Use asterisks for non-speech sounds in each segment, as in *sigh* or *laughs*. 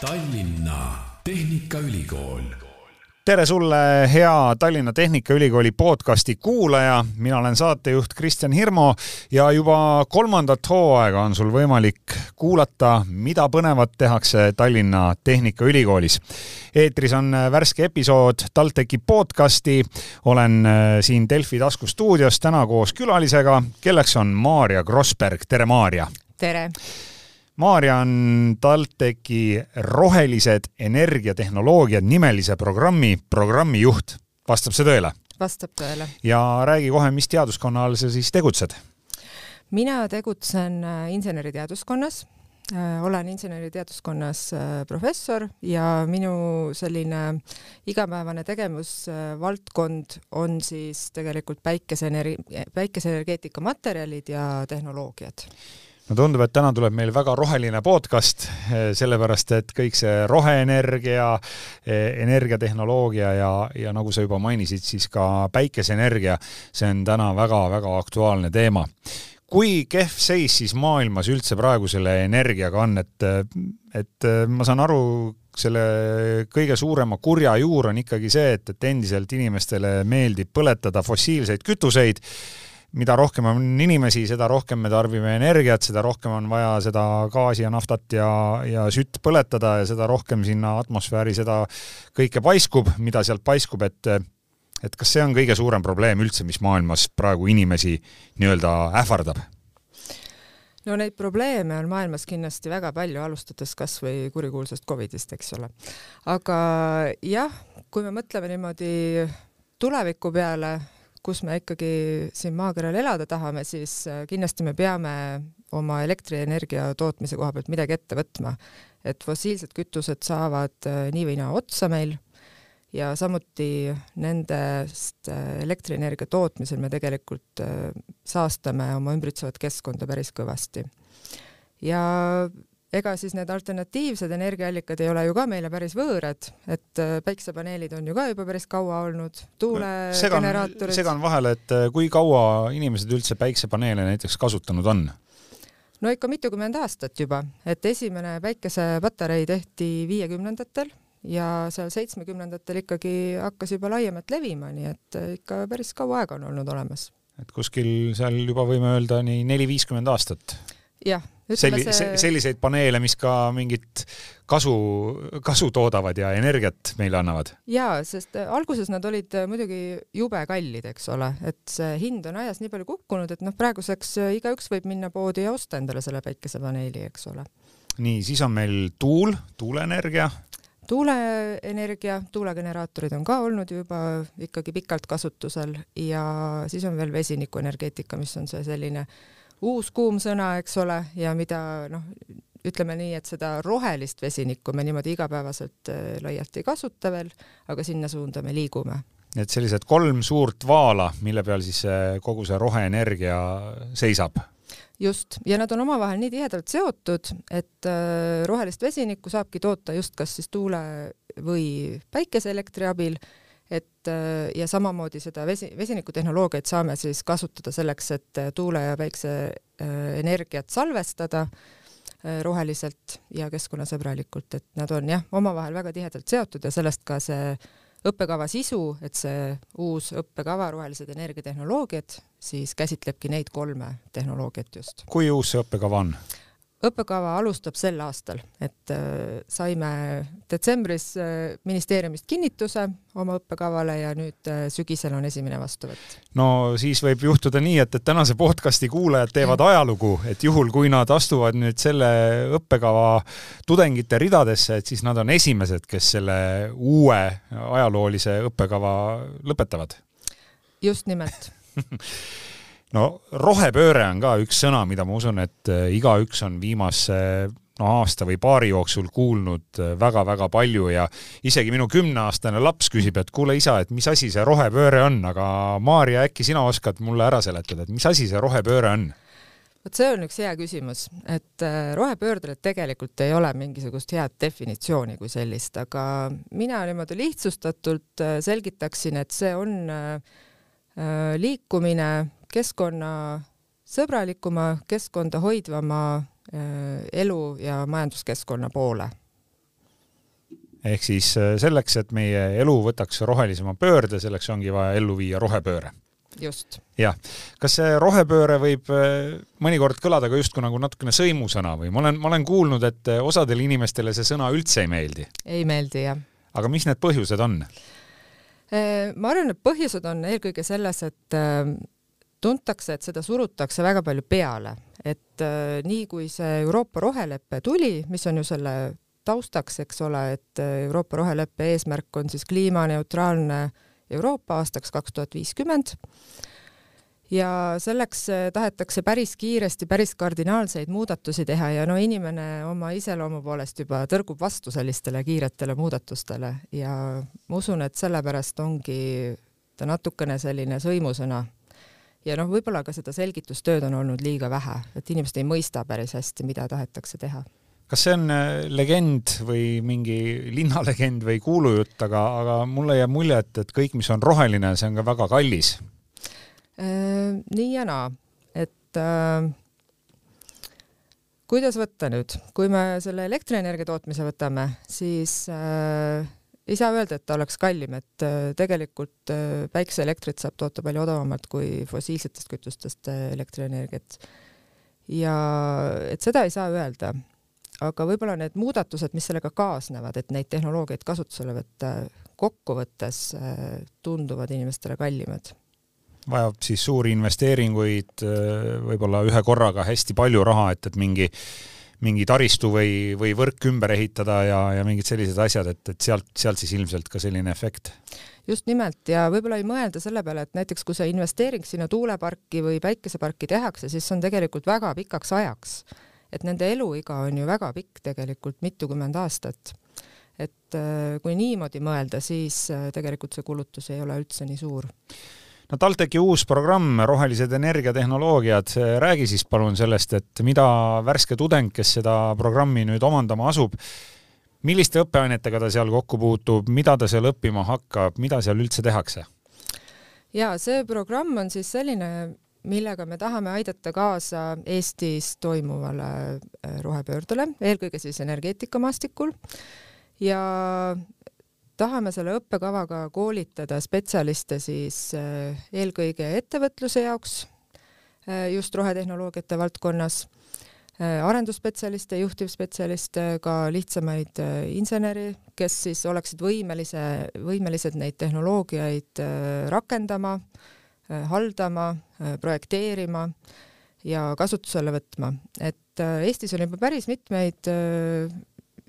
Tallinna Tehnikaülikool. tere sulle, hea Tallinna Tehnikaülikooli podcasti kuulaja, mina olen saatejuht Kristjan Hirmu ja juba kolmandat hooaega on sul võimalik kuulata, mida põnevat tehakse Tallinna Tehnikaülikoolis. eetris on värske episood TalTechi podcasti. olen äh, siin Delfi taskustuudios täna koos külalisega, kelleks on Maarja Krossberg, tere Maarja! tere! Maarja on TalTechi Rohelised energiatehnoloogiad nimelise programmi programmijuht. vastab see tõele? vastab tõele. ja räägi kohe, mis teaduskonna all sa siis tegutsed? mina tegutsen äh, inseneriteaduskonnas, äh, olen inseneriteaduskonnas äh, professor ja minu selline igapäevane tegevusvaldkond on siis tegelikult päikeseenergi-, päikeseenergeetika materjalid ja tehnoloogiad no tundub, et täna tuleb meil väga roheline podcast, eh, sellepärast et kõik see roheenergia, eh, energiatehnoloogia ja, ja nagu sa juba mainisid, siis ka päikeseenergia, see on täna väga-väga aktuaalne teema. kui kehv seis siis maailmas üldse praegu selle energiaga on, et, et ma saan aru, selle kõige suurema kurja juur on ikkagi see, et, et endiselt inimestele meeldib põletada fossiilseid kütuseid mida rohkem on inimesi, seda rohkem me tarbime energiat, seda rohkem on vaja seda gaasi ja naftat ja, ja sütt põletada ja seda rohkem sinna atmosfääri seda kõike paiskub, mida sealt paiskub, et et kas see on kõige suurem probleem üldse, mis maailmas praegu inimesi nii-öelda ähvardab? no neid probleeme on maailmas kindlasti väga palju, alustades kas või kurikuulsast Covidist, eks ole. aga jah, kui me mõtleme niimoodi tuleviku peale, kus me ikkagi siin maakeral elada tahame, siis äh, kindlasti me peame oma elektrienergia tootmise koha pealt midagi ette võtma. et fossiilsed kütused saavad äh, nii või naa otsa meil ja samuti nendest äh, elektrienergia tootmisel me tegelikult saastame oma ümbritsevat keskkonda päris kõvasti. ja ega siis need alternatiivsed energiaallikad ei ole ju ka meile päris võõrad, et äh, päiksepaneelid on ju ka juba päris kaua olnud, tuulegeneraatorid. segan vahele, et äh, kui kaua inimesed üldse päiksepaneele näiteks kasutanud on? no ikka mitukümmend aastat juba, et esimene päikesepatarei tehti viiekümnendatel ja seal seitsmekümnendatel ikkagi hakkas juba laiemalt levima, nii et äh, ikka päris kaua aega on olnud olemas. et kuskil seal juba võime öelda nii neli-viiskümmend aastat? jah Selli, selliseid paneele, mis ka mingit kasu, kasu toodavad ja energiat meile annavad. jaa, sest äh, alguses nad olid äh, muidugi jube kallid, eks ole, et see hind on ajas nii palju kukkunud, et noh, praeguseks äh, igaüks võib minna poodi ja osta endale selle päikesepaneeli, eks ole. nii, siis on meil tuul, tuuleenergia tuuleenergia, tuulegeneraatorid on ka olnud juba ikkagi pikalt kasutusel ja siis on veel vesinikuenergeetika, mis on see selline äh, uus kuum sõna, eks ole, ja mida noh, ütleme nii, et seda rohelist vesinikku me niimoodi igapäevaselt äh, laialt ei kasuta veel, aga sinna suunda me liigume. et sellised kolm suurt vaala, mille peal siis kogu see roheenergia seisab? just, ja nad on omavahel nii tihedalt seotud, et äh, rohelist vesinikku saabki toota just kas siis tuule või päikeseelektri abil et äh, ja samamoodi seda vesi, vesinikutehnoloogiat saame siis kasutada selleks, et äh, tuule ja päikse äh, salvestada roheliselt ja keskkonnasõbralikult, et nad on jah, omavahel väga tihedalt seotud ja sellest ka see õppekava sisu, et see uus õppekava Rohelised energiatehnoloogiad siis käsitlebki neid kolme tehnoloogiat just. kui uus see õppekava on? Õppekava alustab sel aastal, et äh, saime detsembris äh, ministeeriumist kinnituse oma õppekavale ja nüüd äh, sügisel on esimene vastuvõtt. no siis võib juhtuda nii, et, et tänase podcasti kuulajad teevad ajalugu, et juhul, kui nad astuvad nüüd selle õppekava tudengite ridadesse, et siis nad on esimesed, kes selle uue ajaloolise õppekava lõpetavad. just nimelt *laughs* no rohepööre on ka üks sõna, mida ma usun, et äh, igaüks on viimase no aasta või paari jooksul kuulnud väga-väga äh, palju ja isegi minu kümneaastane laps küsib, et kuule isa, et mis asi see rohepööre on, aga Maarja, äkki sina oskad mulle ära seletada, et mis asi see rohepööre on? vot see on üks hea küsimus, et äh, rohepöördele tegelikult ei ole mingisugust head definitsiooni kui sellist, aga mina niimoodi lihtsustatult selgitaksin, et see on liikumine keskkonnasõbralikuma, keskkonda hoidvama äh, elu ja majanduskeskkonna poole. ehk siis selleks, et meie elu võtaks rohelisema pöörde, selleks ongi vaja ellu viia rohepööre just. jah, kas see rohepööre võib äh, mõnikord kõlada ka justkui nagu natukene sõimusõna või ma olen, ma olen kuulnud, et äh, osadele inimestele see sõna üldse ei meeldi? ei meeldi, jah. aga mis need põhjused on? Äh, ma arvan, et põhjused on eelkõige selles, et tuntakse, et seda surutakse väga palju peale, et nii kui see Euroopa rohelepe tuli, mis on ju selle taustaks, eks ole, et Euroopa roheleppe eesmärk on siis kliimaneutraalne äh, Euroopa aastaks kaks tuhat viiskümmend ja selleks äh, tahetakse päris kiiresti päris kardinaalseid muudatusi teha ja no inimene oma iseloomu poolest juba tõrgub vastu sellistele kiiretele muudatustele ja ma usun, et sellepärast ongi ta natukene selline sõimusõna. Ja noh, võib-olla ka seda selgitustööd on olnud liiga vähe, et inimesed ei mõista päris hästi, mida tahetakse teha. Kas see on äh, legend või mingi linnalegend või kuulujutt, aga, aga mulle jääb mulje, et, et kõik, mis on roheline, see on ka väga kallis. Äh, nii ja naa, et äh, kuidas võtta nüüd, kui me selle elektrienergia tootmise võtame, siis äh, ei saa öelda, et ta oleks kallim, et äh, tegelikult äh, päikeseelektrit saab toota palju odavamalt kui fossiilsetest kütustest äh, elektrienergiat. ja et seda ei saa öelda aga võib-olla need muudatused, mis sellega kaasnevad, et neid tehnoloogiaid kasutusele võtta, kokkuvõttes tunduvad inimestele kallimad. vajab siis suuri investeeringuid, võib-olla ühe korraga hästi palju raha, et, et mingi mingi taristu või, või võrk ümber ehitada ja, ja mingid sellised asjad, et, et sealt, sealt siis ilmselt ka selline efekt. Just nimelt ja võib-olla ei mõelda selle peale, et näiteks kui see investeering sinna tuuleparki või päikeseparki tehakse, siis see on tegelikult väga pikaks ajaks. Et nende eluiga on ju väga pikk tegelikult, mitukümmend aastat. et äh, kui niimoodi mõelda, siis äh, tegelikult see kulutus ei ole üldse nii suur no TalTechi uus programm Rohelised energiatehnoloogiad, räägi siis palun sellest, et mida värske tudeng, kes seda programmi nüüd omandama asub, milliste õppeainetega ta seal kokku puutub, mida ta seal õppima hakkab, mida seal üldse tehakse? ja see programm on siis selline, millega me tahame aidata kaasa Eestis toimuvale äh, rohepöördele, eelkõige siis energeetikamaastikul ja tahame selle õppekavaga koolitada spetsialiste siis äh, eelkõige ettevõtluse jaoks äh, just rohetehnoloogiate valdkonnas, arendusspetsialiste, juhtivspetsialiste, ka lihtsamaid inseneri, kes siis oleksid võimelise, võimelised neid tehnoloogiaid rakendama Äh, haldama, äh, projekteerima ja kasutusele võtma, et äh, Eestis on juba päris mitmeid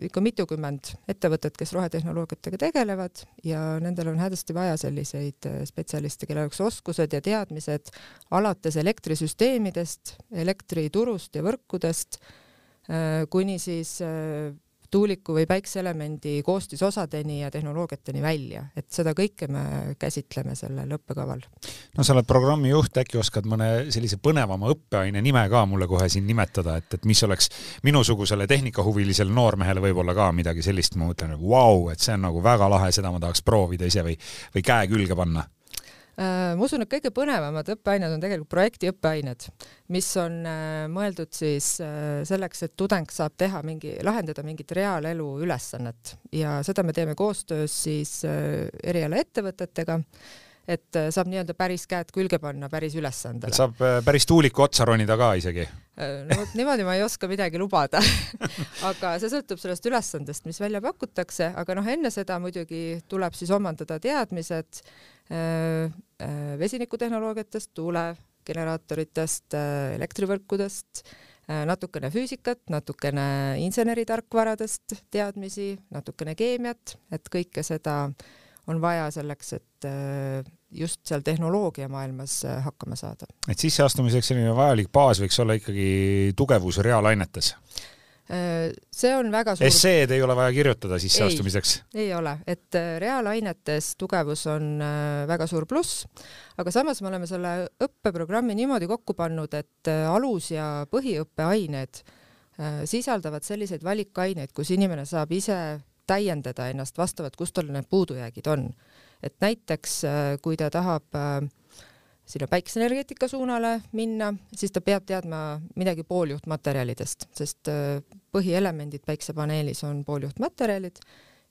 ikka mitukümmend ettevõtet, kes rohetehnoloogiatega tegelevad ja nendel on hädasti vaja selliseid spetsialiste, kellel oleks oskused ja teadmised alates elektrisüsteemidest, elektriturust ja võrkudest kuni siis tuuliku või päikseelemendi koostisosadeni ja tehnoloogiateni välja, et seda kõike me käsitleme sellel õppekaval. no sa oled programmi juht, äkki oskad mõne sellise põnevama õppeaine nime ka mulle kohe siin nimetada, et, et mis oleks minusugusele tehnikahuvilisele noormehele võib-olla ka midagi sellist, ma mõtlen, et vau, et see on nagu väga lahe, seda ma tahaks proovida ise või, või käe külge panna ma usun, et kõige põnevamad õppeained on tegelikult projektiõppeained, mis on äh, mõeldud siis äh, selleks, et tudeng saab teha mingi, lahendada mingit reaalelu ülesannet ja seda me teeme koostöös siis erialaettevõtetega et saab nii-öelda päris käed külge panna päris ülesandele. saab päris tuuliku otsa ronida ka isegi? no vot niimoodi ma ei oska midagi lubada *laughs* aga see sõltub sellest ülesandest, mis välja pakutakse, aga noh, enne seda muidugi tuleb siis omandada teadmised Äh, äh, vesinikutehnoloogiatest, tuulegeneraatoritest, äh, elektrivõrkudest, natukene füüsikat, natukene inseneritarkvaradest teadmisi, natukene keemiat, et kõike seda on vaja selleks, et just seal tehnoloogiamaailmas hakkama saada. et sisseastumiseks selline vajalik baas võiks olla ikkagi tugevus reaalainetes see on väga suur esseed ei ole vaja kirjutada sisseastumiseks? ei ole, et äh, reaalainetes tugevus on äh, väga suur pluss, aga samas me oleme selle õppeprogrammi niimoodi kokku pannud, et äh, alus- ja põhiõppeained sisaldavad selliseid valikaineid, kus inimene saab ise täiendada ennast vastavalt, kust tal need puudujäägid on. et näiteks kui ta tahab äh, sinna päikeseenergeetika suunale minna, siis ta peab teadma midagi pooljuhtmaterjalidest, sest äh, põhielemendid päiksepaneelis on pooljuhtmaterjalid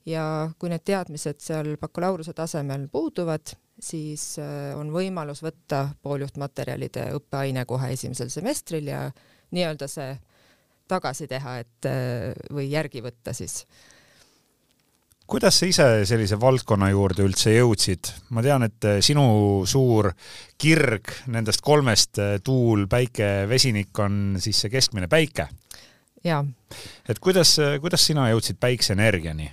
ja kui need teadmised seal bakalaureuse tasemel puuduvad, siis äh, on võimalus võtta pooljuhtmaterjalide õppeaine kohe esimesel semestril ja nii-öelda see tagasi teha, et äh, või järgi võtta siis kuidas sa ise sellise valdkonna juurde üldse jõudsid? ma tean, et äh, sinu suur kirg nendest kolmest, äh, tuul, päike, vesinik, on siis see keskmine päike. jaa. et kuidas, kuidas sina jõudsid päikseenergiani?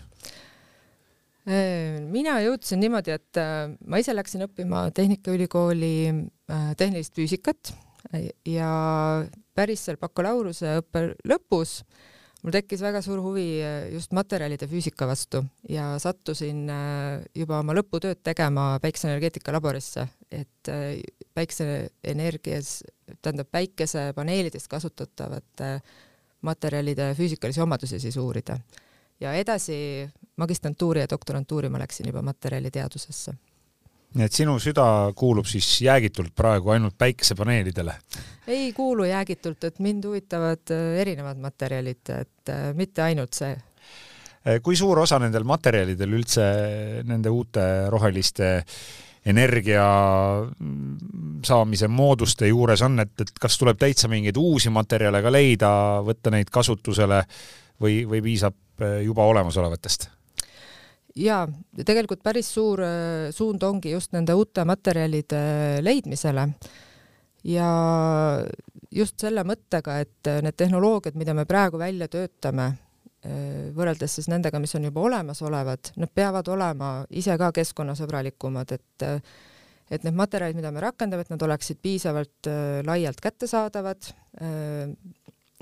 mina jõudsin niimoodi, et ma ise läksin õppima Tehnikaülikooli tehnilist füüsikat ja päris seal bakalaureuseõppe lõpus mul tekkis väga suur huvi äh, just materjalide füüsika vastu ja sattusin äh, juba oma lõputööd tegema päikseenergeetika laborisse, et äh, päikseenergias, tähendab päikesepaneelides kasutatavate materjalide füüsikalisi omadusi siis uurida. ja edasi magistrantuuri ja doktorantuuri ma läksin juba materjaliteadusesse nii et sinu süda kuulub siis jäägitult praegu ainult päikesepaneelidele? ei kuulu jäägitult, et mind huvitavad äh, erinevad materjalid, et äh, mitte ainult see. Äh, kui suur osa nendel materjalidel üldse nende uute roheliste energia mm, saamise mooduste juures on, et, et kas tuleb täitsa mingeid uusi materjale ka leida, võtta neid kasutusele või, või piisab juba olemasolevatest? Jaa, tegelikult päris suur äh, suund ongi just nende uute materjalide leidmisele. Ja just selle mõttega, et äh, need tehnoloogiad, mida me praegu välja töötame, äh, võrreldes siis nendega, mis on juba olemasolevad, nad peavad olema ise ka keskkonnasõbralikumad, et et need materjalid, mida me rakendame, et nad oleksid piisavalt laialt kättesaadavad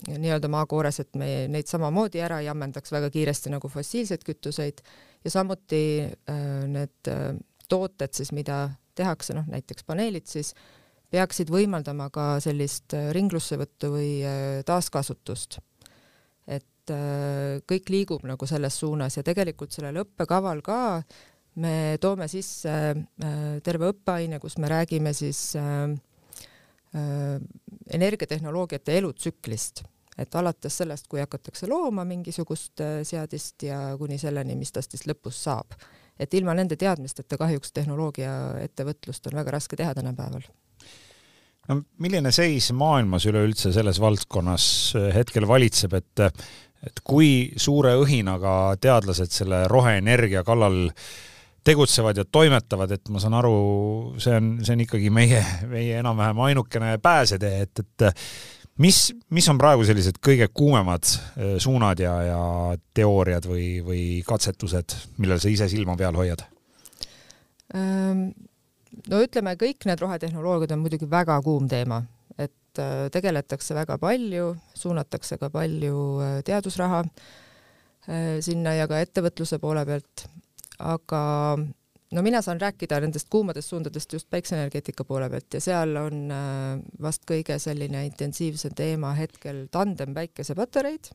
nii-öelda maakoores, et me neid samamoodi ära ei ammendaks väga kiiresti nagu fossiilseid kütuseid ja samuti äh, need äh, tooted siis, mida tehakse, noh näiteks paneelid siis, peaksid võimaldama ka sellist äh, ringlussevõttu või taaskasutust. et kõik liigub nagu selles suunas ja tegelikult sellel õppekaval ka me toome sisse terve õppeaine, kus me räägime siis energiatehnoloogiate elutsüklist et alates sellest, kui hakatakse looma mingisugust äh, seadist ja kuni selleni, mis tast siis lõpus saab. et ilma nende teadmisteta kahjuks tehnoloogiaettevõtlust on väga raske teha tänapäeval. no milline seis maailmas üleüldse selles valdkonnas äh, hetkel valitseb, et et kui suure õhinaga teadlased selle roheenergia kallal tegutsevad ja toimetavad, et ma saan aru, see on, see on ikkagi meie, meie enam-vähem ainukene pääsetee, et, et mis, mis on praegu sellised kõige kuumemad äh, suunad ja, ja teooriad või, või katsetused, millel sa ise silma peal hoiad? Ehm, no ütleme, kõik need rohetehnoloogiad on muidugi väga kuum teema, et äh, tegeletakse väga palju, suunatakse ka palju äh, teadusraha sinna ja ka ettevõtluse poole pealt, aga no mina saan rääkida nendest kuumadest suundadest just päikseenergeetika poole pealt ja seal on äh, vast kõige selline intensiivsem teema hetkel tandem päikesepatareid,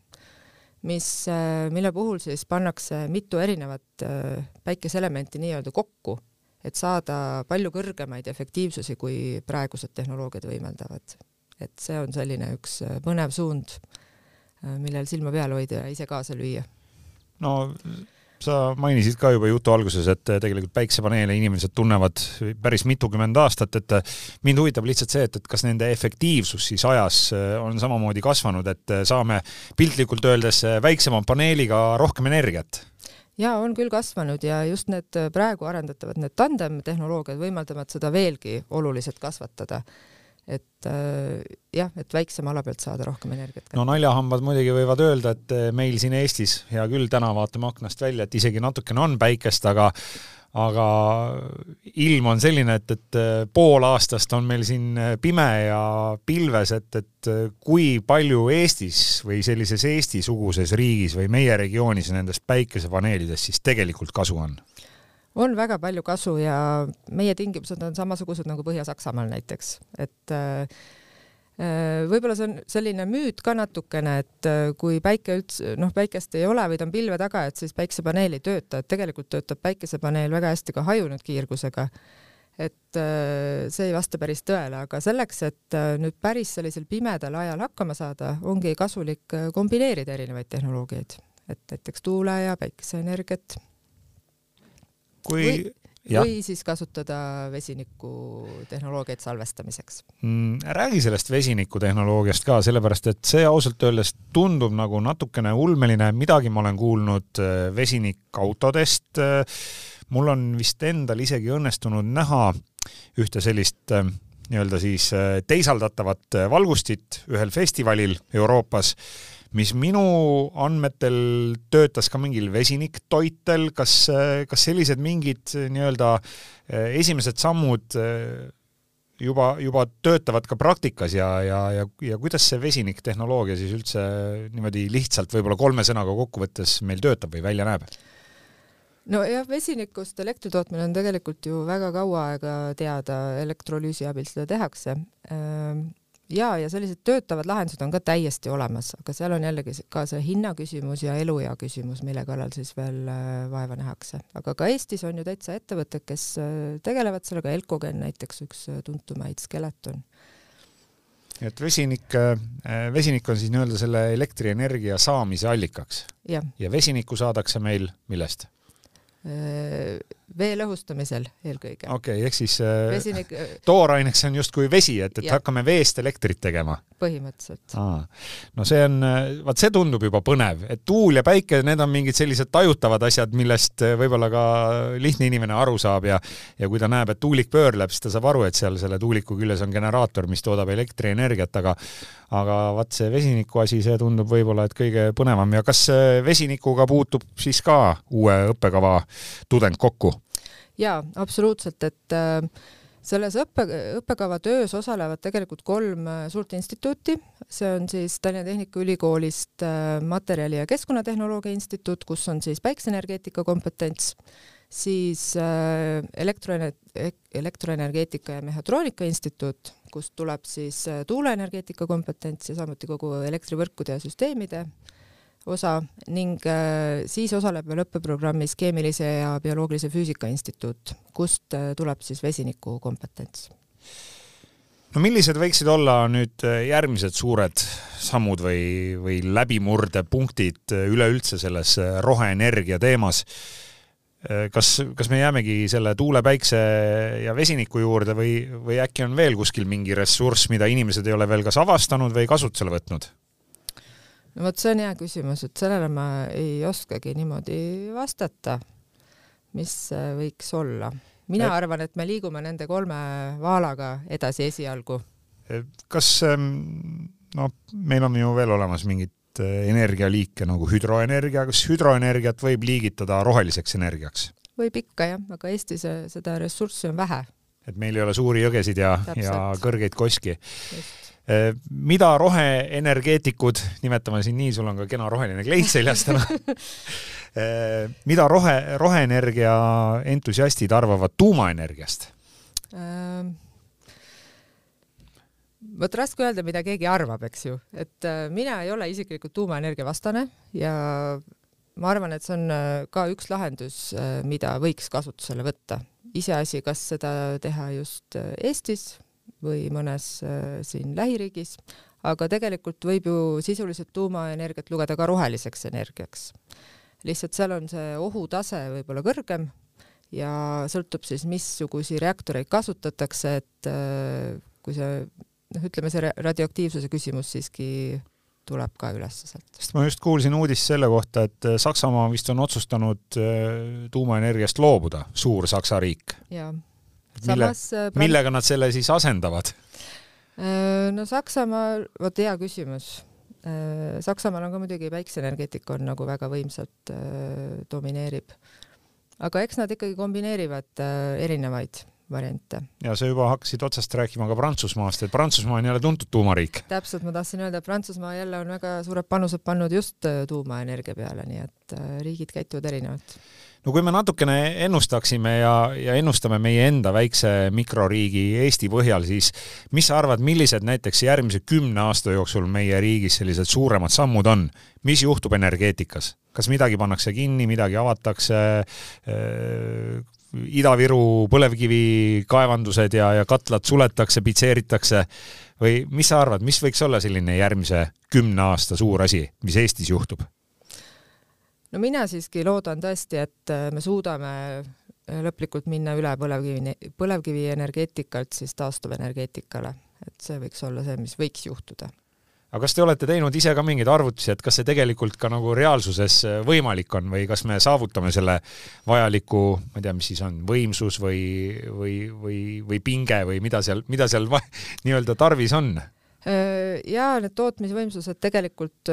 mis, äh, mille puhul siis pannakse mitu erinevat äh, päikeseelementi nii-öelda kokku, et saada palju kõrgemaid efektiivsusi, kui praegused tehnoloogiad võimaldavad. et see on selline üks põnev suund, millel silma peal hoida ja ise kaasa lüüa. no sa mainisid ka juba jutu alguses, et tegelikult päiksepaneele inimesed tunnevad päris mitukümmend aastat, et mind huvitab lihtsalt see, et, et kas nende efektiivsus siis ajas on samamoodi kasvanud, et saame piltlikult öeldes väiksema paneeliga rohkem energiat? jaa, on küll kasvanud ja just need praegu arendatavad, need tandemtehnoloogiad võimaldavad seda veelgi oluliselt kasvatada et äh, jah, et väiksema ala pealt saada rohkem energiat. no naljahambad muidugi võivad öelda, et äh, meil siin Eestis, hea küll, täna vaatame aknast välja, et isegi natukene on päikest, aga aga ilm on selline, et, et äh, pool aastast on meil siin äh, pime ja pilves, et, et kui palju Eestis või sellises Eesti-suguses riigis või meie regioonis nendest päikesepaneelidest siis tegelikult kasu on? On väga palju kasu ja meie tingimused on samasugused nagu Põhja-Saksamaal näiteks, et äh, äh, võib-olla see on selline müüt ka natukene, et äh, kui päike üldse, noh, päikest ei ole või ta on pilve taga, et siis päikesepaneel ei tööta, et tegelikult töötab päikesepaneel väga hästi ka hajunud kiirgusega. et see ei vasta päris tõele, aga selleks, et nüüd päris sellisel pimedal ajal hakkama saada, ongi kasulik kombineerida erinevaid tehnoloogiaid et näiteks tuule- ja päikeseenergiat. Kui või, jah, või siis kasutada vesinikutehnoloogiaid salvestamiseks. Mm, räägi sellest vesinikutehnoloogiast ka, sellepärast et see ausalt öeldes tundub nagu natukene ulmeline, midagi ma olen kuulnud äh, vesinikautodest. mul on vist endal isegi õnnestunud näha ühte sellist äh, nii-öelda siis äh, teisaldatavat valgustit ühel festivalil Euroopas mis minu andmetel töötas ka mingil vesiniktoitel, kas, kas sellised mingid nii-öelda eh, esimesed sammud eh, juba, juba töötavad ka praktikas ja, ja, ja, ja kuidas see vesiniktehnoloogia siis üldse niimoodi lihtsalt võib-olla kolme sõnaga kokku võttes meil töötab või välja näeb? nojah, vesinikust elektri tootmine on tegelikult ju väga kaua aega teada, elektrolüüsi abil seda tehakse ehm, ja, ja sellised töötavad lahendused on ka täiesti olemas, aga seal on jällegi ka see hinnaküsimus ja eluea küsimus, mille kallal siis veel äh, vaeva nähakse. aga ka Eestis on ju täitsa ettevõtted, kes äh, tegelevad sellega, Elcogen näiteks üks äh, tuntumaid, Skeleton. et vesinik, vesinik on siis nii-öelda selle elektrienergia saamise allikaks? ja vesinikku saadakse meil millest? Vee lõhustamisel eelkõige. okei okay,, ehk siis äh, Vesinik... tooraineks on justkui vesi, et, et ja. hakkame veest elektrit tegema? põhimõtteliselt. no see on, vaat see tundub juba põnev, et tuul ja päike, need on mingid sellised tajutavad asjad, millest võib-olla ka lihtne inimene aru saab ja ja kui ta näeb, et tuulik pöörleb, siis ta saab aru, et seal selle tuuliku küljes on generaator, mis toodab elektrienergiat, aga aga vaat see vesiniku asi, see tundub võib-olla, et kõige põnevam ja kas vesinikuga puutub siis ka uue õppekava tudeng kokku? Jaa, absoluutselt, et äh, selles õppe, õppekava töös osalevad tegelikult kolm äh, suurt instituuti, see on siis Tallinna Tehnikaülikoolist äh, Materjali- ja Keskkonnatehnoloogia Instituut, kus on siis päikseenergeetika kompetents, siis elektroener-, elektroenergeetika ja mehhatroonika instituut, kust tuleb siis tuuleenergeetika kompetents ja samuti kogu elektrivõrkude ja süsteemide osa ning äh, siis osaleb veel õppeprogrammis Keemilise ja Bioloogilise Füüsika Instituut, kust äh, tuleb siis vesiniku kompetents. no millised võiksid olla nüüd äh, järgmised suured sammud või, või läbimurdepunktid üleüldse selles roheenergia teemas? kas, kas me jäämegi selle tuule, päikse ja vesiniku juurde või, või äkki on veel kuskil mingi ressurss, mida inimesed ei ole veel kas avastanud või kasutusele võtnud? No vot, see on hea küsimus, et sellele ma ei oskagi niimoodi vastata, mis võiks olla. mina et... arvan, et me liigume nende kolme vaalaga edasi esialgu. kas, ähm, no meil on ju veel olemas mingid äh, energialiike nagu hüdroenergia, kas hüdroenergiat võib liigitada roheliseks energiaks? võib ikka jah, aga Eestis seda ressurssi on vähe. et meil ei ole suuri jõgesid ja, ja kõrgeid koski. just Äh, mida roheenergeetikud, nimetame sind nii, sul on ka kena roheline kleit seljas täna *laughs* äh, mida rohe, roheenergia entusiastid arvavad tuumaenergiast ähm.? vot raske öelda, mida keegi arvab, eks ju, et äh, mina ei ole isiklikult tuumaenergia vastane ja ma arvan, et see on ka üks lahendus, mida võiks kasutusele võtta. iseasi, kas seda teha just Eestis või mõnes äh, siin lähiriigis, aga tegelikult võib ju sisuliselt tuumaenergiat lugeda ka roheliseks energiaks. lihtsalt seal on see ohutase võib-olla kõrgem ja sõltub siis, missugusi reaktoreid kasutatakse, et äh, kui see noh, ütleme see radioaktiivsuse küsimus siiski tuleb ka üles sealt. sest ma just kuulsin uudist selle kohta, et äh, Saksamaa vist on otsustanud tuumaenergiast loobuda, suur Saksa riik. Mille, äh, millega nad selle siis asendavad? Äh, no Saksamaal, vot hea küsimus. Äh, Saksamaal on ka muidugi päikseenergeetika on nagu väga võimsalt domineerib. aga eks nad ikkagi kombineerivad erinevaid variante. ja sa juba hakkasid otsast rääkima ka Prantsusmaast, et Prantsusmaa on jälle tuntud tuumariik. täpselt, ma tahtsin öelda, et Prantsusmaa jälle on väga suured panused pannud just tuumaenergia peale, nii et riigid käituvad erinevalt no kui me natukene ennustaksime ja, ja ennustame meie enda väikse mikroriigi Eesti põhjal, siis mis sa arvad, millised näiteks järgmise kümne aasta jooksul meie riigis sellised suuremad sammud on? mis juhtub energeetikas? kas midagi pannakse kinni, midagi avatakse äh,, Ida-Viru põlevkivikaevandused ja, ja katlad suletakse, pitseeritakse või mis sa arvad, mis võiks olla selline järgmise kümne aasta suur asi, mis Eestis juhtub? No mina siiski loodan tõesti, et äh, me suudame äh, lõplikult minna üle põlevkivi, põlevkivienergeetikalt siis taastuvenergeetikale, et see võiks olla see, mis võiks juhtuda aga kas te olete teinud ise ka mingeid arvutusi, et kas see tegelikult ka nagu reaalsuses äh, võimalik on või kas me saavutame selle vajaliku, ma ei tea, mis siis on, võimsus või, või, või, või pinge või mida seal, mida seal nii-öelda tarvis on? ja need tootmisvõimsused tegelikult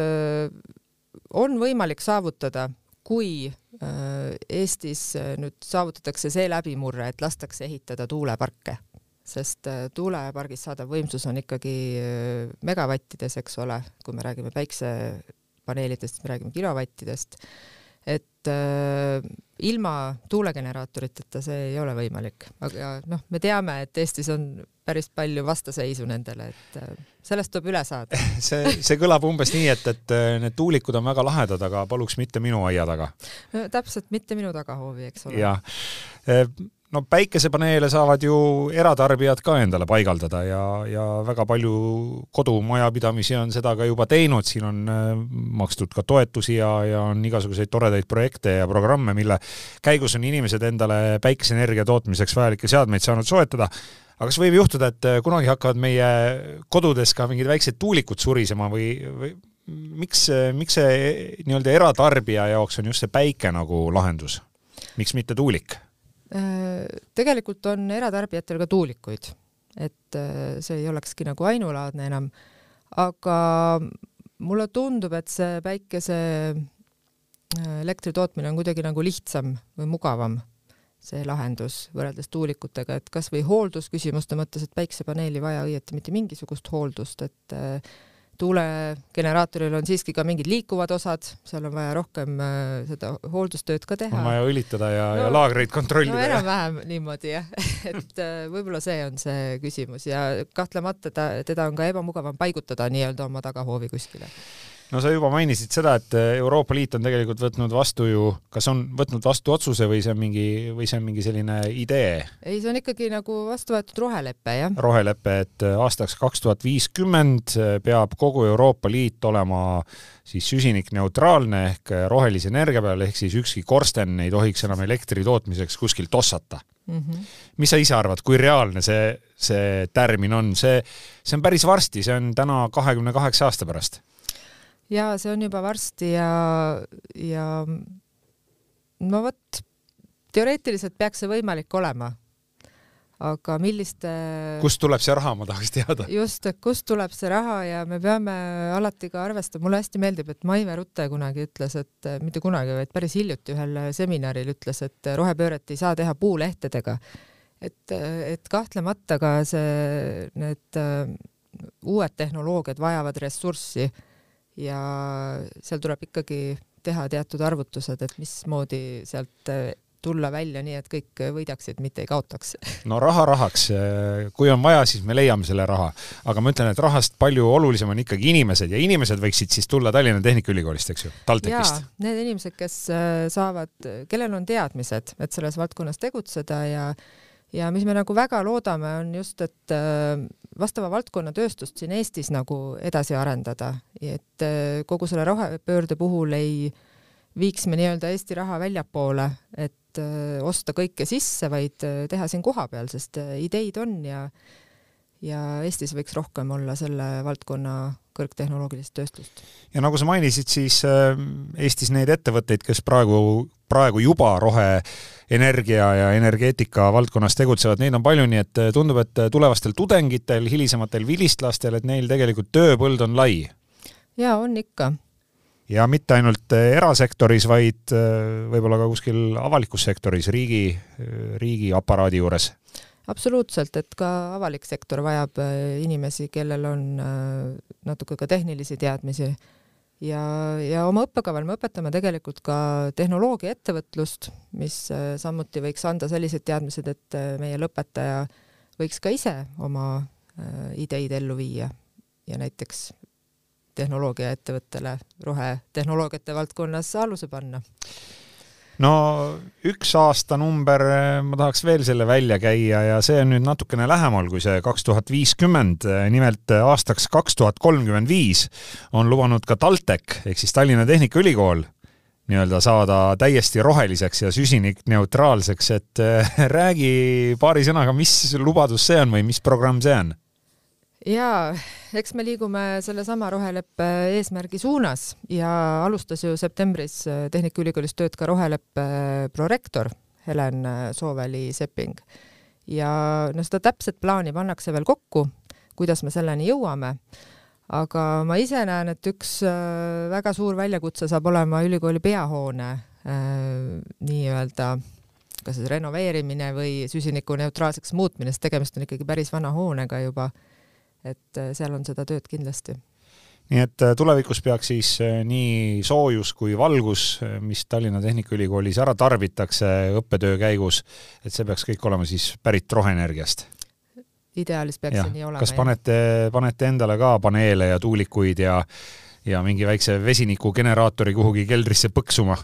on võimalik saavutada, kui äh, Eestis äh, nüüd saavutatakse see läbimurre, et lastakse ehitada tuuleparke, sest äh, tuulepargist saadav võimsus on ikkagi megavattides, eks ole, kui me räägime päiksepaneelidest, me räägime kilovattidest, et äh, ilma tuulegeneraatoriteta see ei ole võimalik, aga noh, me teame, et Eestis on päris palju vastaseisu nendele, et äh, sellest tuleb üle saada *laughs* see, see kõlab umbes nii, et, et äh, need tuulikud on väga lahedad, aga paluks mitte minu aia taga no,. täpselt, mitte minu tagahoovi, eks ole. jah äh, no päikesepaneele saavad ju eratarbijad ka endale paigaldada ja, ja väga palju kodumajapidamisi on seda ka juba teinud, siin on makstud ka toetusi ja, ja on igasuguseid toredaid projekte ja programme, mille käigus on inimesed endale päikeseenergia tootmiseks vajalikke seadmeid saanud soetada aga kas võib juhtuda, et äh, kunagi hakkavad meie kodudes ka mingid väiksed tuulikud surisema või, või miks, äh, miks see nii-öelda eratarbija jaoks on just see päike nagu lahendus? miks mitte tuulik? Äh, tegelikult on eratarbijatel ka tuulikuid, et see ei olekski nagu ainulaadne enam, aga mulle tundub, et see päikese elektri tootmine on kuidagi nagu lihtsam või mugavam see lahendus võrreldes tuulikutega, et kas või hooldusküsimuste mõttes, et päiksepaneeli vaja õieti mitte mingisugust hooldust, et äh, tuulegeneraatoril on siiski ka mingid liikuvad osad, seal on vaja rohkem äh, seda hooldustööd ka teha. on vaja õlitada ja no,, ja laagreid kontrollida. no enam-vähem niimoodi jah *laughs* et äh, võib-olla see on see küsimus ja kahtlemata ta, teda on ka ebamugavam paigutada nii-öelda oma tagahoovi kuskile no sa juba mainisid seda, et äh, Euroopa Liit on tegelikult võtnud vastu ju, kas on võtnud vastu otsuse või see on mingi, või see on mingi selline idee? ei, see on ikkagi nagu vastu võetud rohelepe, jah. rohelepe, et äh, aastaks kaks tuhat viiskümmend äh, peab kogu Euroopa Liit olema siis süsinikneutraalne ehk rohelise energia peal, ehk siis ükski korsten ei tohiks enam elektri tootmiseks kuskilt ossata mm. -hmm. mis sa ise arvad, kui reaalne see, see tärmin on, see, see on päris varsti, see on täna kahekümne kaheksa aasta pärast ja see on juba varsti ja, ja no vot, teoreetiliselt peaks see võimalik olema. aga milliste kust tuleb see raha, ma tahaks teada. just, et kust tuleb see raha ja me peame alati ka arvestama, mulle hästi meeldib, et Maive Rutte kunagi ütles, et mitte kunagi, vaid päris hiljuti ühel seminaril ütles, et rohepööret ei saa teha puulehtedega. et, et kahtlemata ka see, need uh, uued tehnoloogiad vajavad ressurssi ja seal tuleb ikkagi teha teatud arvutused, et mismoodi sealt äh, tulla välja nii, et kõik võidaksid, mitte ei kaotaks. *laughs* no raha rahaks, kui on vaja, siis me leiame selle raha, aga ma ütlen, et rahast palju olulisem on ikkagi inimesed ja inimesed võiksid siis tulla Tallinna Tehnikaülikoolist, eks ju, TalTechist. Need inimesed, kes äh, saavad, kellel on teadmised, et selles valdkonnas tegutseda ja ja mis me nagu väga loodame, on just, et äh, vastava valdkonna tööstust siin Eestis nagu edasi arendada, et äh, kogu selle rohepöörde puhul ei viiks me nii-öelda Eesti raha väljapoole, et äh, osta kõike sisse, vaid teha siin kohapeal, sest ideid on ja ja Eestis võiks rohkem olla selle valdkonna kõrgtehnoloogilist tööstust. ja nagu sa mainisid, siis Eestis neid ettevõtteid, kes praegu praegu juba roheenergia ja energeetika valdkonnas tegutsevad, neid on palju, nii et eh, tundub, et tulevastel tudengitel, hilisematel vilistlastel, et neil tegelikult tööpõld on lai. jaa, on ikka. ja mitte ainult eh, erasektoris, vaid võib-olla ka kuskil avalikus sektoris, riigi, riigiaparaadi juures absoluutselt, et ka avalik sektor vajab inimesi, kellel on natuke ka tehnilisi teadmisi. Ja, ja oma õppekaval me õpetame tegelikult ka tehnoloogiaettevõtlust, mis äh, samuti võiks anda sellised teadmised, et äh, meie lõpetaja võiks ka ise oma äh, ideid ellu viia. Ja näiteks tehnoloogiaettevõttele rohetehnoloogiate valdkonnas aluse panna no üks aastanumber, ma tahaks veel selle välja käia ja see on nüüd natukene lähemal kui see kaks tuhat viiskümmend. nimelt aastaks kaks tuhat kolmkümmend viis on lubanud ka TalTech ehk siis Tallinna Tehnikaülikool nii-öelda saada täiesti roheliseks ja süsinikneutraalseks, et *laughs* räägi paari sõnaga, mis lubadus see on või mis programm see on? Jaa, eks me liigume sellesama roheleppe eesmärgi suunas ja alustas ju septembris äh, Tehnikaülikoolis tööd ka roheleppe prorektor Helen Sooveli-Sepping. ja no seda täpset plaani pannakse veel kokku, kuidas me selleni jõuame aga ma ise näen, et üks äh, väga suur väljakutse saab olema ülikooli peahoone äh, nii-öelda kas siis renoveerimine või süsinikuneutraalseks muutmine, sest tegemist on ikkagi päris vana hoonega juba. Et äh, seal on seda tööd kindlasti nii et tulevikus peaks siis nii soojus kui valgus, mis Tallinna Tehnikaülikoolis ära tarbitakse õppetöö käigus, et see peaks kõik olema siis pärit roheenergiast? ideaalis peaks ja. see nii olema. kas panete, panete endale ka paneele ja tuulikuid ja, ja mingi väikse vesinikugeneraatori kuhugi keldrisse põksuma?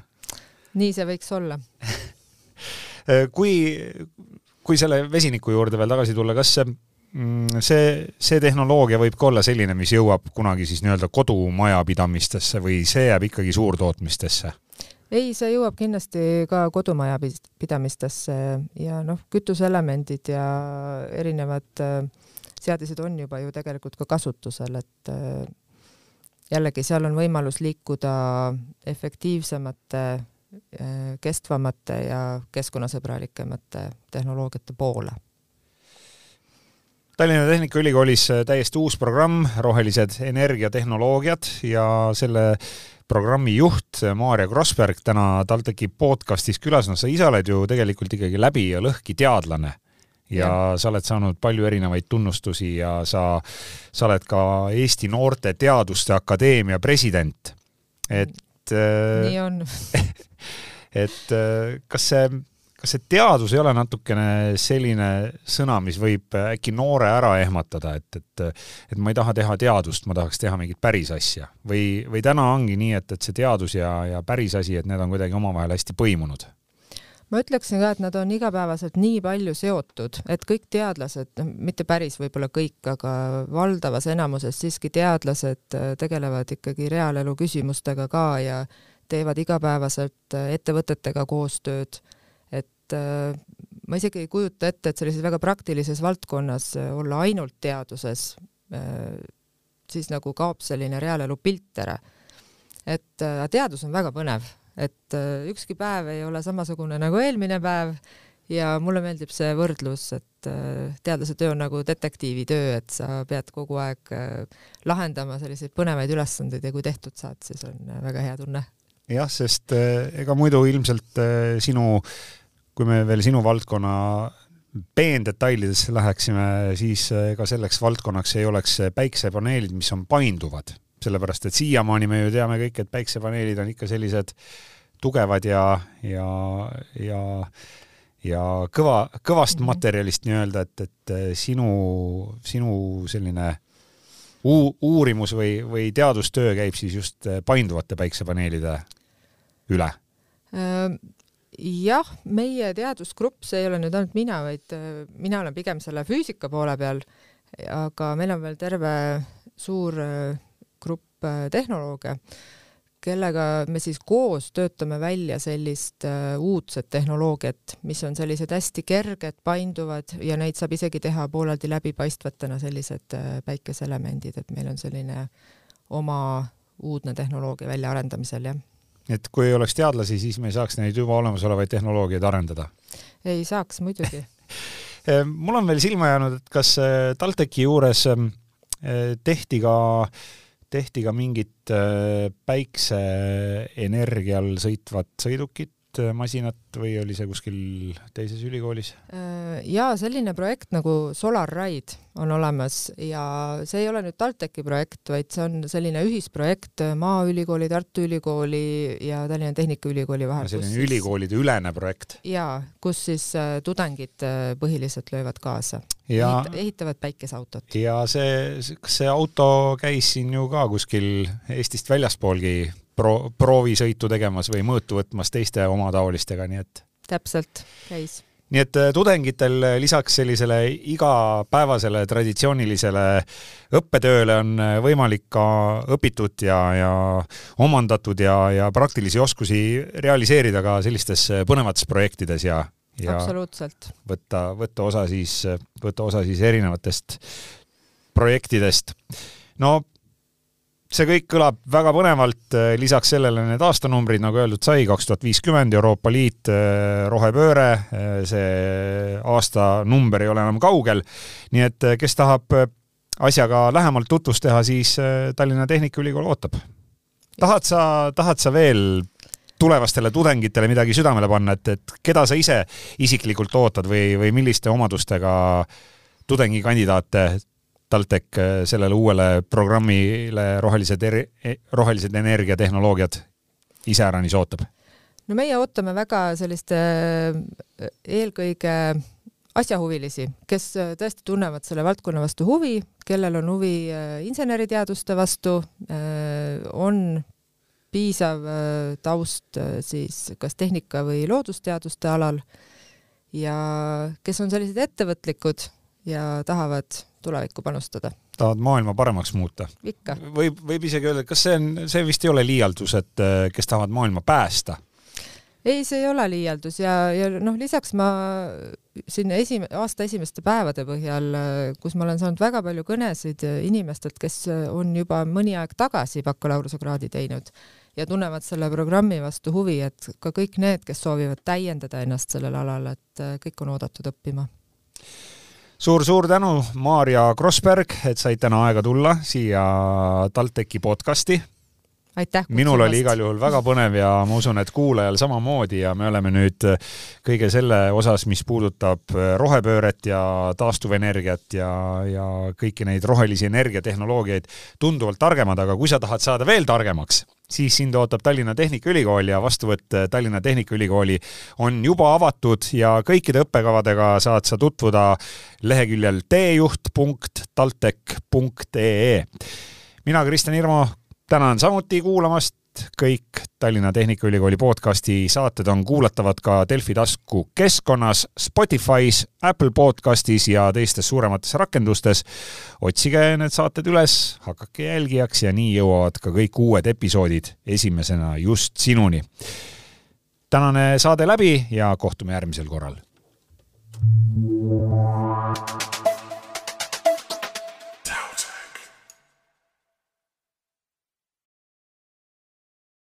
nii see võiks olla *laughs* kui, kui selle vesiniku juurde veel tagasi tulla, kas mm, see, see tehnoloogia võib ka olla selline, mis jõuab kunagi siis nii-öelda kodumajapidamistesse või see jääb ikkagi suurtootmistesse? ei, see jõuab kindlasti ka kodumajapidamistesse ja noh, kütuseelemendid ja erinevad äh, seadised on juba ju tegelikult ka kasutusel, et äh, jällegi seal on võimalus liikuda efektiivsemate, äh, kestvamate ja keskkonnasõbralikemate tehnoloogiate poole Tallinna Tehnikaülikoolis täiesti uus programm, rohelised energiatehnoloogiad ja selle programmi juht Maarja Krossberg täna TalTechi podcastis külas, noh sa ise oled ju tegelikult ikkagi läbi ja lõhki teadlane. Ja, ja sa oled saanud palju erinevaid tunnustusi ja sa, sa oled ka Eesti Noorte Teaduste Akadeemia president. et nii on. *laughs* et kas see kas see teadus ei ole natukene selline sõna, mis võib äkki noore ära ehmatada, et, et et ma ei taha teha teadust, ma tahaks teha mingit päris asja või, või täna ongi nii, et, et see teadus ja, ja päris asi, et need on kuidagi omavahel hästi põimunud? ma ütleksin ka, et nad on igapäevaselt nii palju seotud, et kõik teadlased, noh, mitte päris võib-olla kõik, aga valdavas enamuses siiski teadlased äh, tegelevad ikkagi reaalelu küsimustega ka ja teevad igapäevaselt äh, ettevõtetega koostööd et äh, ma isegi ei kujuta ette, et sellises väga praktilises valdkonnas äh, olla ainult teaduses, äh, siis nagu kaob selline reaalelu pilt ära. et teadus on väga põnev, et ükski päev ei ole samasugune nagu eelmine päev ja mulle meeldib see võrdlus, et teadlase töö on nagu detektiivi töö, et sa pead kogu aeg lahendama selliseid põnevaid ülesandeid ja kui tehtud saad, siis on väga hea tunne. jah, sest ega muidu ilmselt sinu kui me veel sinu valdkonna peendetailidesse läheksime, siis ega selleks valdkonnaks ei oleks päiksepaneelid, mis on painduvad, sellepärast et siiamaani me ju teame kõik, et päiksepaneelid on ikka sellised tugevad ja, ja, ja ja kõva, kõvast mhm. materjalist nii-öelda, et, et sinu, sinu selline uu-, uurimus või, või teadustöö käib siis just painduvate päiksepaneelide üle? Jah, meie teadusgrupp, see ei ole nüüd ainult mina, vaid äh, mina olen pigem selle füüsika poole peal, aga meil on veel terve suur äh, grupp äh, tehnolooge, kellega me siis koos töötame välja sellist uudset tehnoloogiat, mis on sellised hästi kerged, painduvad ja neid saab isegi teha pooleldi läbipaistvatena, sellised päikeseelemendid, et meil on selline oma uudne tehnoloogia väljaarendamisel, jah et kui ei oleks teadlasi, siis me ei saaks neid juba olemasolevaid tehnoloogiaid arendada? ei saaks muidugi *laughs* eh, mul on veel silma jäänud, et kas eh, TalTechi juures eh, tehti ka, tehti ka mingit päikseenergial sõitvat sõidukit, masinat või oli see kuskil teises ülikoolis? Äh, jaa, selline projekt nagu Solar Ride on olemas ja see ei ole nüüd TalTechi projekt, vaid see on selline ühisprojekt Maaülikooli, Tartu Ülikooli ja Tallinna Tehnikaülikooli vahel. selline siis... ülikoolide ülene projekt? jaa, kus siis äh, tudengid põhiliselt löövad kaasa ja Ehit, ehitavad päikeseautot. ja see, kas see auto käis siin ju ka kuskil Eestist väljaspoolgi pro-, proovisõitu tegemas või mõõtu võtmas teiste omataolistega, nii et täpselt, käis. nii et äh, tudengitel lisaks sellisele igapäevasele traditsioonilisele õppetööle on äh, võimalik ka õpitud ja, ja omandatud ja, ja praktilisi oskusi realiseerida ka sellistes äh, põnevates projektides ja, ja absoluutselt. võtta, võtta osa siis, võtta osa siis erinevatest projektidest. no see kõik kõlab väga põnevalt, lisaks sellele need aastanumbrid, nagu öeldud sai, kaks tuhat viiskümmend, Euroopa Liit, rohepööre, see aastanumber ei ole enam kaugel, nii et kes tahab asjaga lähemalt tutvust teha, siis Tallinna Tehnikaülikool ootab. tahad sa, tahad sa veel tulevastele tudengitele midagi südamele panna, et, et keda sa ise isiklikult ootad või, või milliste omadustega tudengikandidaate TalTech äh, sellele uuele programmile rohelised e-, rohelised energiatehnoloogiad iseäranis ootab? no meie ootame väga selliste äh, eelkõige asjahuvilisi, kes äh, tõesti tunnevad selle valdkonna vastu huvi, kellel on huvi inseneriteaduste vastu, on piisav taust siis kas tehnika või loodusteaduste alal ja kes on sellised ettevõtlikud ja tahavad tulevikku panustada. tahad maailma paremaks muuta? ikka. võib, võib isegi öelda, kas see on, see vist ei ole liialdus, et äh, kes tahavad maailma päästa? ei, see ei ole liialdus ja, ja noh, lisaks ma siin esim-, aasta esimeste päevade põhjal, kus ma olen saanud väga palju kõnesid inimestelt, kes on juba mõni aeg tagasi bakalaureusekraadi teinud ja tunnevad selle programmi vastu huvi, et ka kõik need, kes soovivad täiendada ennast sellel alal, et kõik on oodatud õppima suur-suur tänu, Maarja Krossberg, et said täna aega tulla siia TalTechi podcasti. Aitäh! minul oli igal juhul väga põnev ja ma usun, et kuulajal samamoodi ja me oleme nüüd kõige selle osas, mis puudutab rohepööret ja taastuvenergiat ja, ja kõiki neid rohelisi energiatehnoloogiaid tunduvalt targemad, aga kui sa tahad saada veel targemaks, siis sind ootab Tallinna Tehnikaülikool ja vastuvõtt Tallinna Tehnikaülikooli on juba avatud ja kõikide õppekavadega saad sa tutvuda leheküljel teejuht.taltech.ee. mina, Kristjan Irmo, tänan samuti kuulamast kõik Tallinna Tehnikaülikooli podcasti saated on kuulatavad ka Delfi tasku keskkonnas, Spotify's, Apple podcastis ja teistes suuremates rakendustes. otsige need saated üles, hakake jälgijaks ja nii jõuavad ka kõik uued episoodid esimesena just sinuni. tänane saade läbi ja kohtume järgmisel korral. thank you